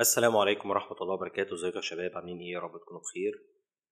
السلام عليكم ورحمة الله وبركاته. ازيكم يا شباب؟ عاملين إيه؟ يا رب تكونوا بخير.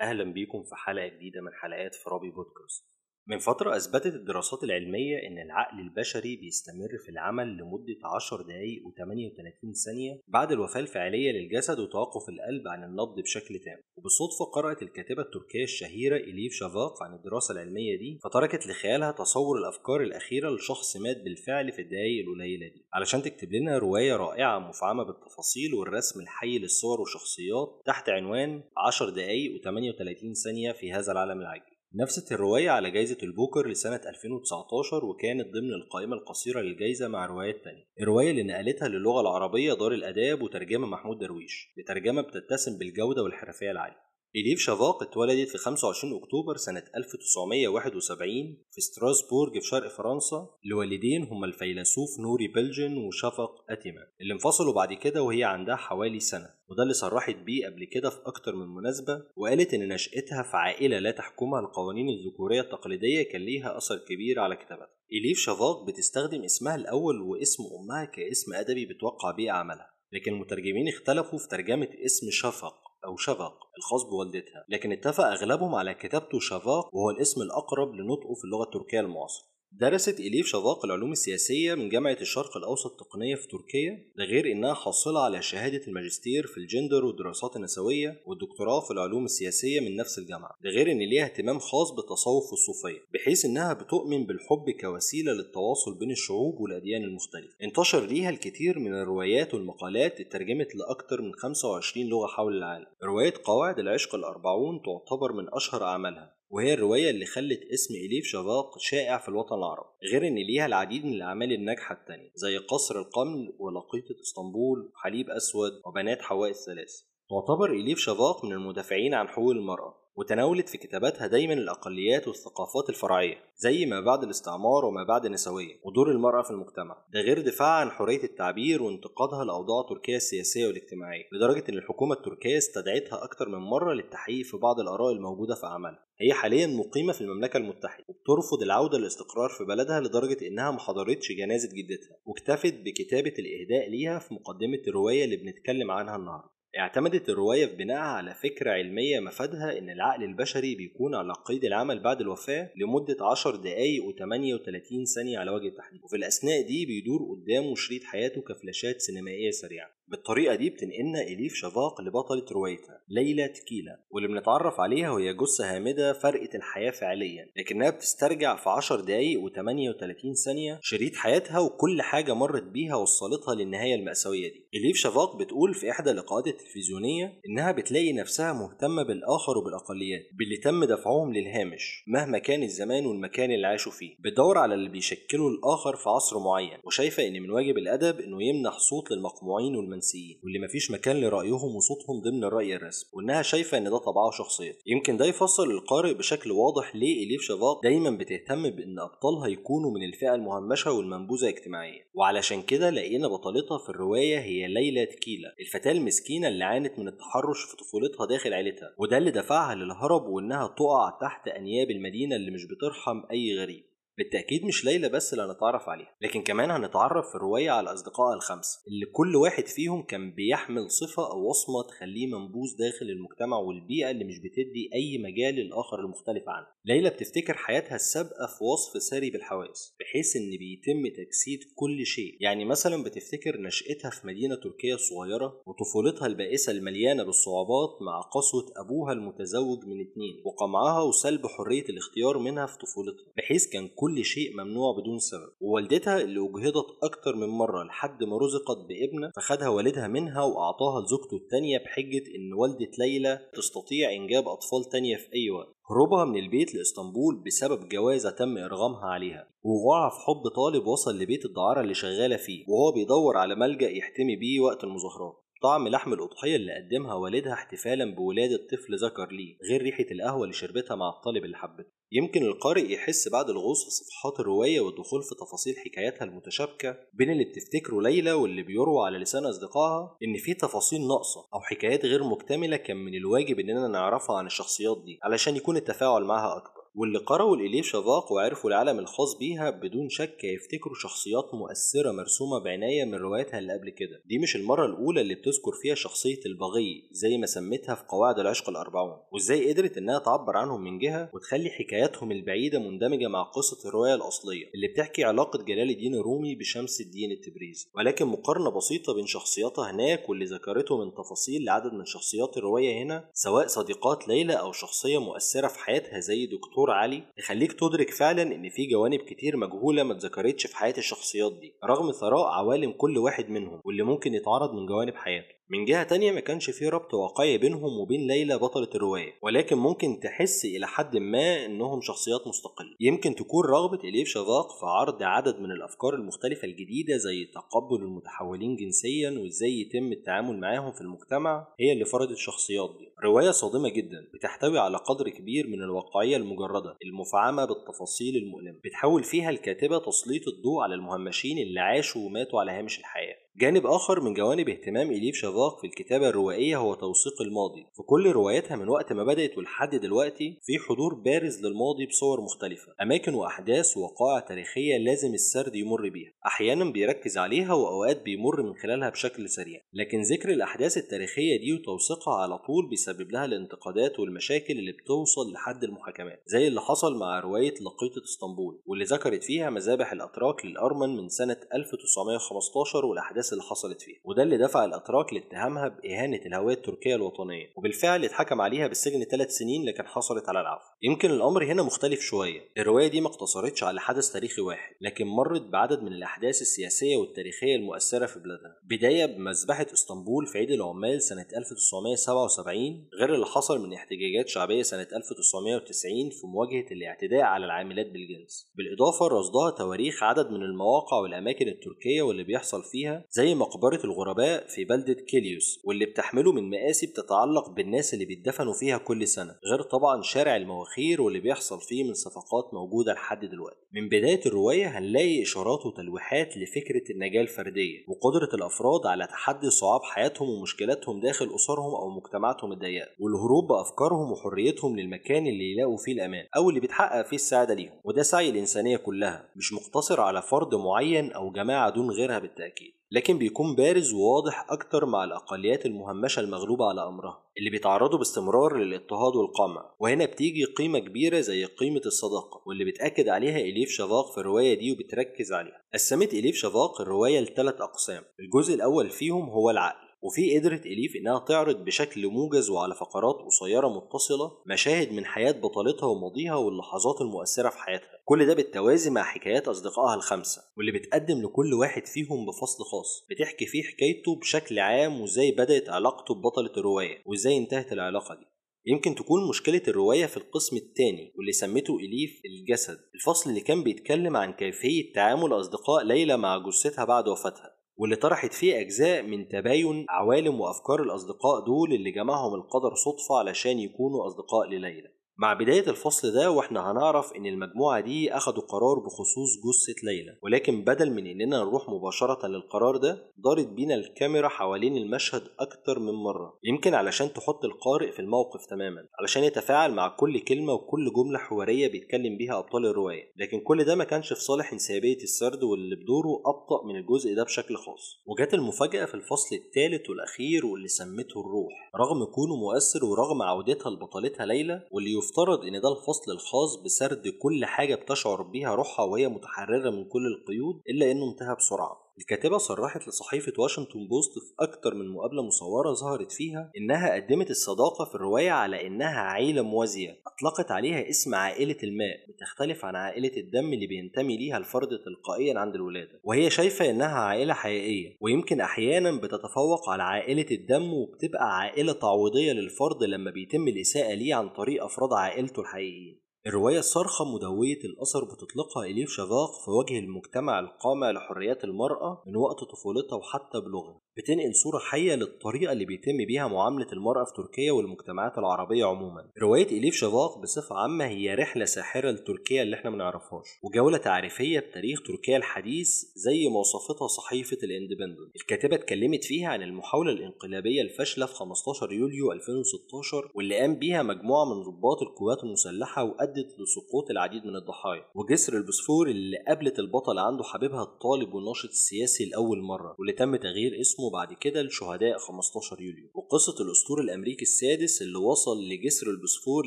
أهلا بيكم في حلقة جديدة من حلقات فرابي بودكاست. من فترة أثبتت الدراسات العلمية إن العقل البشري بيستمر في العمل لمدة 10 دقايق و38 ثانية بعد الوفاة الفعلية للجسد وتوقف القلب عن النبض بشكل تام. وبالصدفة قرأت الكاتبة التركية الشهيرة إليف شافاق عن الدراسة العلمية دي فتركت لخيالها تصور الأفكار الأخيرة لشخص مات بالفعل في الدقايق القليلة دي. علشان تكتب لنا رواية رائعة مفعمة بالتفاصيل والرسم الحي للصور والشخصيات تحت عنوان 10 دقايق و38 ثانية في هذا العالم العجيب. نفست الرواية على جائزة البوكر لسنة 2019 وكانت ضمن القائمة القصيرة للجائزة مع روايات تانية. الرواية اللي نقلتها للغة العربية دار الآداب وترجمة محمود درويش بترجمة بتتسم بالجودة والحرفية العالية. إليف شافاق اتولدت في 25 أكتوبر سنة 1971 في ستراسبورج في شرق فرنسا. لوالدين هما الفيلسوف نوري بلجن وشفق أتيما اللي انفصلوا بعد كده وهي عندها حوالي سنة. وده اللي صرحت بيه قبل كده في أكتر من مناسبة وقالت إن نشأتها في عائلة لا تحكمها القوانين الذكورية التقليدية كان ليها أثر كبير على كتابتها إليف شافاق بتستخدم اسمها الأول واسم أمها كاسم أدبي بتوقع بيه أعمالها لكن المترجمين اختلفوا في ترجمة اسم شفق أو شفق الخاص بوالدتها. لكن اتفق أغلبهم على كتابته شفاق وهو الاسم الأقرب لنطقه في اللغة التركية المعاصرة. درست إليف شفاق العلوم السياسية من جامعة الشرق الأوسط التقنية في تركيا ده غير إنها حاصلة على شهادة الماجستير في الجندر والدراسات النسوية والدكتوراه في العلوم السياسية من نفس الجامعة ده غير إن ليها اهتمام خاص بالتصوف والصوفية بحيث إنها بتؤمن بالحب كوسيلة للتواصل بين الشعوب والأديان المختلفة. انتشر ليها الكثير من الروايات والمقالات اترجمت لأكثر من 25 لغة حول العالم. رواية قواعد العشق الأربعون تعتبر من أشهر أعمالها. وهي الرواية اللي خلت اسم إليف شفاق شائع في الوطن العربي غير إن ليها العديد من الأعمال الناجحة التانية زي قصر القمل ولقيطة إسطنبول وحليب أسود وبنات حواء الثلاث تعتبر إليف شفاق من المدافعين عن حقوق المرأة. وتناولت في كتاباتها دايما الأقليات والثقافات الفرعية زي ما بعد الاستعمار وما بعد النسوية ودور المرأة في المجتمع ده غير دفاعها عن حرية التعبير وانتقادها لأوضاع تركيا السياسية والاجتماعية لدرجة إن الحكومة التركية استدعتها أكتر من مرة للتحقيق في بعض الآراء الموجودة في أعمالها هي حاليا مقيمة في المملكة المتحدة وبترفض العودة للاستقرار في بلدها لدرجة إنها ما حضرتش جنازة جدتها واكتفت بكتابة الإهداء ليها في مقدمة الرواية اللي بنتكلم عنها النهاردة. اعتمدت الرواية في بنائها على فكرة علمية مفادها إن العقل البشري بيكون على قيد العمل بعد الوفاة لمدة 10 دقايق و38 ثانية على وجه التحديد. وفي الأثناء دي بيدور قدامه شريط حياته كفلاشات سينمائية سريعة. بالطريقة دي بتنقلنا إليف شفاق لبطلة روايتها ليلى تكيلا. واللي بنتعرف عليها وهي جثة هامدة فرقة الحياة فعليا لكنها بتسترجع في 10 دقايق و38 ثانية شريط حياتها وكل حاجة مرت بيها وصلتها للنهاية المأساوية دي. إليف شفاق بتقول في إحدى اللقاءات التلفزيونية إنها بتلاقي نفسها مهتمة بالآخر وبالأقليات باللي تم دفعهم للهامش مهما كان الزمان والمكان اللي عاشوا فيه. بتدور على اللي بيشكلوا الآخر في عصر معين وشايفة إن من واجب الأدب إنه يمنح صوت للمقموعين والمنسيين واللي مفيش مكان لرأيهم وصوتهم ضمن الرأي الرسمي وإنها شايفة إن ده طبعها وشخصيتها يمكن ده يفسر للقارئ بشكل واضح ليه إليف شفاق دايما بتهتم بإن أبطالها يكونوا من الفئة المهمشة والمنبوذة اجتماعيا. وعلشان كده لقينا بطلتها في الرواية هي ليلى تكيلا الفتاة المسكينة اللي عانت من التحرش في طفولتها داخل عيلتها. وده اللي دفعها للهرب وإنها تقع تحت أنياب المدينة اللي مش بترحم أي غريب. بالتأكيد مش ليلى بس اللي هنتعرف عليها لكن كمان هنتعرف في الرواية على أصدقائها الخمسة اللي كل واحد فيهم كان بيحمل صفة أو وصمة تخليه منبوذ داخل المجتمع والبيئة اللي مش بتدي أي مجال للآخر المختلف عنه. ليلى بتفتكر حياتها السابقة في وصف ساري بالحواس بحيث إن بيتم تجسيد كل شيء. يعني مثلا بتفتكر نشأتها في مدينة تركية صغيرة وطفولتها البائسة المليانة بالصعوبات مع قسوة أبوها المتزوج من اتنين وقمعها وسلب حرية الاختيار منها في طفولتها بحيث كان كل كل شيء ممنوع بدون سبب. ووالدتها اللي أجهضت أكتر من مرة لحد ما رزقت بابنة فخدها والدها منها وأعطاها لزوجته التانية بحجة إن والدة ليلى تستطيع إنجاب أطفال تانية في أي وقت. هروبها من البيت لإسطنبول بسبب جوازة تم إرغامها عليها. ووقوعها في حب طالب وصل لبيت الدعارة اللي شغالة فيه وهو بيدور على ملجأ يحتمي بيه وقت المظاهرات. طعم لحم الأضحية اللي قدمها والدها احتفالا بولادة طفل ذكر ليه غير ريحة القهوة اللي شربتها مع الطالب اللي حبته. يمكن القارئ يحس بعد الغوص في صفحات الرواية والدخول في تفاصيل حكاياتها المتشابكة بين اللي بتفتكره ليلى واللي بيروى على لسان أصدقائها إن في تفاصيل ناقصة أو حكايات غير مكتملة كان من الواجب إننا نعرفها عن الشخصيات دي علشان يكون التفاعل معها أكبر. واللي قرأوا الإليف شافاق وعرفوا العالم الخاص بيها بدون شك هيفتكروا شخصيات مؤثرة مرسومة بعناية من رواياتها اللي قبل كده. دي مش المرة الأولى اللي بتذكر فيها شخصية البغي زي ما سميتها في قواعد العشق الأربعون وإزاي قدرت إنها تعبر عنهم من جهة وتخلي حكاياتهم البعيدة مندمجة مع قصة الرواية الأصلية اللي بتحكي علاقة جلال الدين الرومي بشمس الدين التبريزي. ولكن مقارنة بسيطة بين شخصياتها هناك واللي ذكرته من تفاصيل لعدد من شخصيات الرواية هنا سواء صديقات ليلى أو شخصية مؤثرة في حياتها زي دكتور علي تخليك تدرك فعلا إن في جوانب كتير مجهولة ما اتذكرتش في حياة الشخصيات دي رغم ثراء عوالم كل واحد منهم واللي ممكن يتعرض من جوانب حياته. من جهة تانية ما كانش في ربط واقعي بينهم وبين ليلى بطلة الرواية ولكن ممكن تحس إلى حد ما إنهم شخصيات مستقلة. يمكن تكون رغبة إليف شفاق في عرض عدد من الأفكار المختلفة الجديدة زي تقبل المتحولين جنسيا وإزاي يتم التعامل معاهم في المجتمع هي اللي فرضت الشخصيات دي. رواية صادمة جدا بتحتوي على قدر كبير من الواقعية المجردة المفعمة بالتفاصيل المؤلمة بتحاول فيها الكاتبة تسليط الضوء على المهمشين اللي عاشوا وماتوا على هامش الحياة. جانب آخر من جوانب اهتمام إليف شافاق في الكتابة الروائية هو توثيق الماضي. في كل رواياتها من وقت ما بدأت ولحد دلوقتي في حضور بارز للماضي بصور مختلفة. أماكن وأحداث ووقائع تاريخية لازم السرد يمر بيها. أحيانا بيركز عليها وأوقات بيمر من خلالها بشكل سريع. لكن ذكر الأحداث التاريخية دي وتوثيقها على طول بيسبب لها الانتقادات والمشاكل اللي بتوصل لحد المحاكمات زي اللي حصل مع رواية لقيطة إسطنبول واللي ذكرت فيها مذابح الأتراك للأرمن من سنة 1915 والأحداث اللي حصلت فيها. وده اللي دفع الأتراك لاتهامها بإهانة الهوية التركية الوطنية. وبالفعل اتحكم عليها بالسجن ثلاث سنين لكن حصلت على العفو. يمكن الأمر هنا مختلف شوية. الرواية دي ما اقتصرتش على حدث تاريخي واحد لكن مرت بعدد من الأحداث السياسية والتاريخية المؤثرة في بلادها. بداية بمذبحة إسطنبول في عيد العمال سنة 1977 غير اللي حصل من احتجاجات شعبية سنة 1990 في مواجهة الاعتداء على العاملات بالجنس. بالإضافة رصدها تواريخ عدد من المواقع والأماكن التركية واللي بيحصل فيها زي مقبرة الغرباء في بلدة كيليوس واللي بتحمله من مآسي بتتعلق بالناس اللي بيدفنوا فيها كل سنة غير طبعا شارع المواخير واللي بيحصل فيه من صفقات موجودة لحد دلوقتي. من بداية الرواية هنلاقي إشارات وتلويحات لفكرة النجاة الفردية وقدرة الأفراد على تحدي صعاب حياتهم ومشكلاتهم داخل أسرهم أو مجتمعاتهم الضيقة والهروب بأفكارهم وحريتهم للمكان اللي يلاقوا فيه الأمان أو اللي بتحقق فيه السعادة ليهم. وده سعي الإنسانية كلها مش مقتصر على فرد معين أو جماعة دون غيرها بالتأكيد. لكن بيكون بارز وواضح أكتر مع الأقليات المهمشة المغلوبة على أمرها اللي بيتعرضوا باستمرار للاضطهاد والقمع. وهنا بتيجي قيمة كبيرة زي قيمة الصداقة واللي بتأكد عليها إليف شافاق في الرواية دي وبتركز عليها. قسمت إليف شافاق الرواية لثلاث أقسام الجزء الأول فيهم هو العقل. وفي قدرت إليف إنها تعرض بشكل موجز وعلى فقرات قصيرة متصلة مشاهد من حياة بطلتها وماضيها واللحظات المؤثرة في حياتها. كل ده بالتوازي مع حكايات أصدقائها الخمسة واللي بتقدم لكل واحد فيهم بفصل خاص. بتحكي فيه حكايته بشكل عام وإزاي بدأت علاقته ببطلة الرواية وإزاي انتهت العلاقة دي. يمكن تكون مشكلة الرواية في القسم الثاني واللي سمته إليف الجسد الفصل اللي كان بيتكلم عن كيفية تعامل أصدقاء ليلى مع جثتها بعد وفاتها. واللي طرحت فيه أجزاء من تباين عوالم وأفكار الأصدقاء دول اللي جمعهم القدر صدفة علشان يكونوا أصدقاء لليلى مع بداية الفصل ده وإحنا هنعرف إن المجموعة دي أخدوا قرار بخصوص جثة ليلى. ولكن بدل من إننا نروح مباشرة للقرار ده دارت بينا الكاميرا حوالين المشهد أكتر من مرة. يمكن علشان تحط القارئ في الموقف تماما علشان يتفاعل مع كل كلمة وكل جملة حوارية بيتكلم بيها أبطال الرواية. لكن كل ده ما كانش في صالح إنسيابية السرد واللي بدوره أبطأ من الجزء ده بشكل خاص. وجات المفاجأة في الفصل الثالث والأخير واللي سمته الروح. رغم كونه مؤثر ورغم عودتها لبطلتها ليلى واللي يفترض إن ده الفصل الخاص بسرد كل حاجة بتشعر بيها روحها وهي متحررة من كل القيود إلا إنه انتهى بسرعة. الكاتبة صرحت لصحيفة واشنطن بوست في أكتر من مقابلة مصورة ظهرت فيها إنها قدمت الصداقة في الرواية على إنها عيلة موازية أطلقت عليها اسم عائلة الماء بتختلف عن عائلة الدم اللي بينتمي ليها الفرد تلقائيا عند الولادة وهي شايفة إنها عائلة حقيقية ويمكن أحيانا بتتفوق على عائلة الدم وبتبقى عائلة تعويضية للفرد لما بيتم الإساءة ليه عن طريق أفراد عائلته الحقيقيين. الرواية الصارخة مدوية الأثر بتطلقها إليف شافاق في وجه المجتمع القامع لحريات المرأة من وقت طفولتها وحتى بلوغها. بتنقل صورة حية للطريقة اللي بيتم بيها معاملة المرأة في تركيا والمجتمعات العربية عموما. رواية إليف شفاق بصفة عامة هي رحلة ساحرة لتركيا اللي إحنا منعرفهاش وجولة تعريفية بتاريخ تركيا الحديث زي ما وصفتها صحيفة الإندبندنت. الكاتبة اتكلمت فيها عن المحاولة الإنقلابية الفاشلة في 15 يوليو 2016 واللي قام بيها مجموعة من ضباط القوات المسلحة وأدت لسقوط العديد من الضحايا. وجسر البوسفور اللي قابلت البطل عنده حبيبها الطالب والناشط السياسي لأول مرة واللي تم تغيير اسمه بعد كده لشهداء 15 يوليو. وقصة الأسطول الأمريكي السادس اللي وصل لجسر البوسفور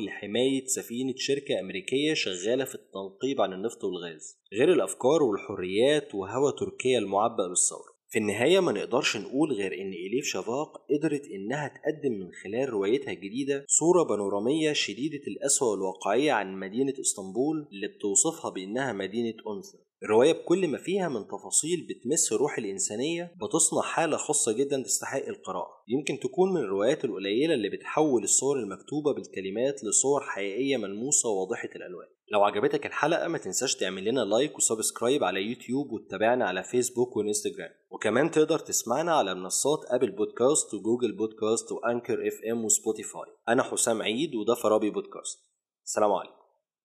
لحماية سفينة شركة أمريكية شغالة في التنقيب عن النفط والغاز غير الأفكار والحريات وهوى تركيا المعبأ بالثورة. في النهاية ما نقدرش نقول غير إن إليف شفاق قدرت إنها تقدم من خلال روايتها الجديدة صورة بانورامية شديدة القسوة والواقعية عن مدينة إسطنبول اللي بتوصفها بإنها مدينة أنثى. الرواية بكل ما فيها من تفاصيل بتمس الروح الإنسانية بتصنع حالة خاصة جدا تستحق القراءة. يمكن تكون من الروايات القليلة اللي بتحول الصور المكتوبة بالكلمات لصور حقيقية ملموسة وواضحة الألوان. لو عجبتك الحلقة ما تنساش تعمل لنا like و subscribe على يوتيوب وتتابعنا على فيسبوك وإنستجرام. وكمان تقدر تسمعنا على منصات أبل بودكاست وجوجل بودكاست وأنكر إف إم وسبوتيفاي. أنا حسام عيد وده فرابي بودكاست. سلام عليكم.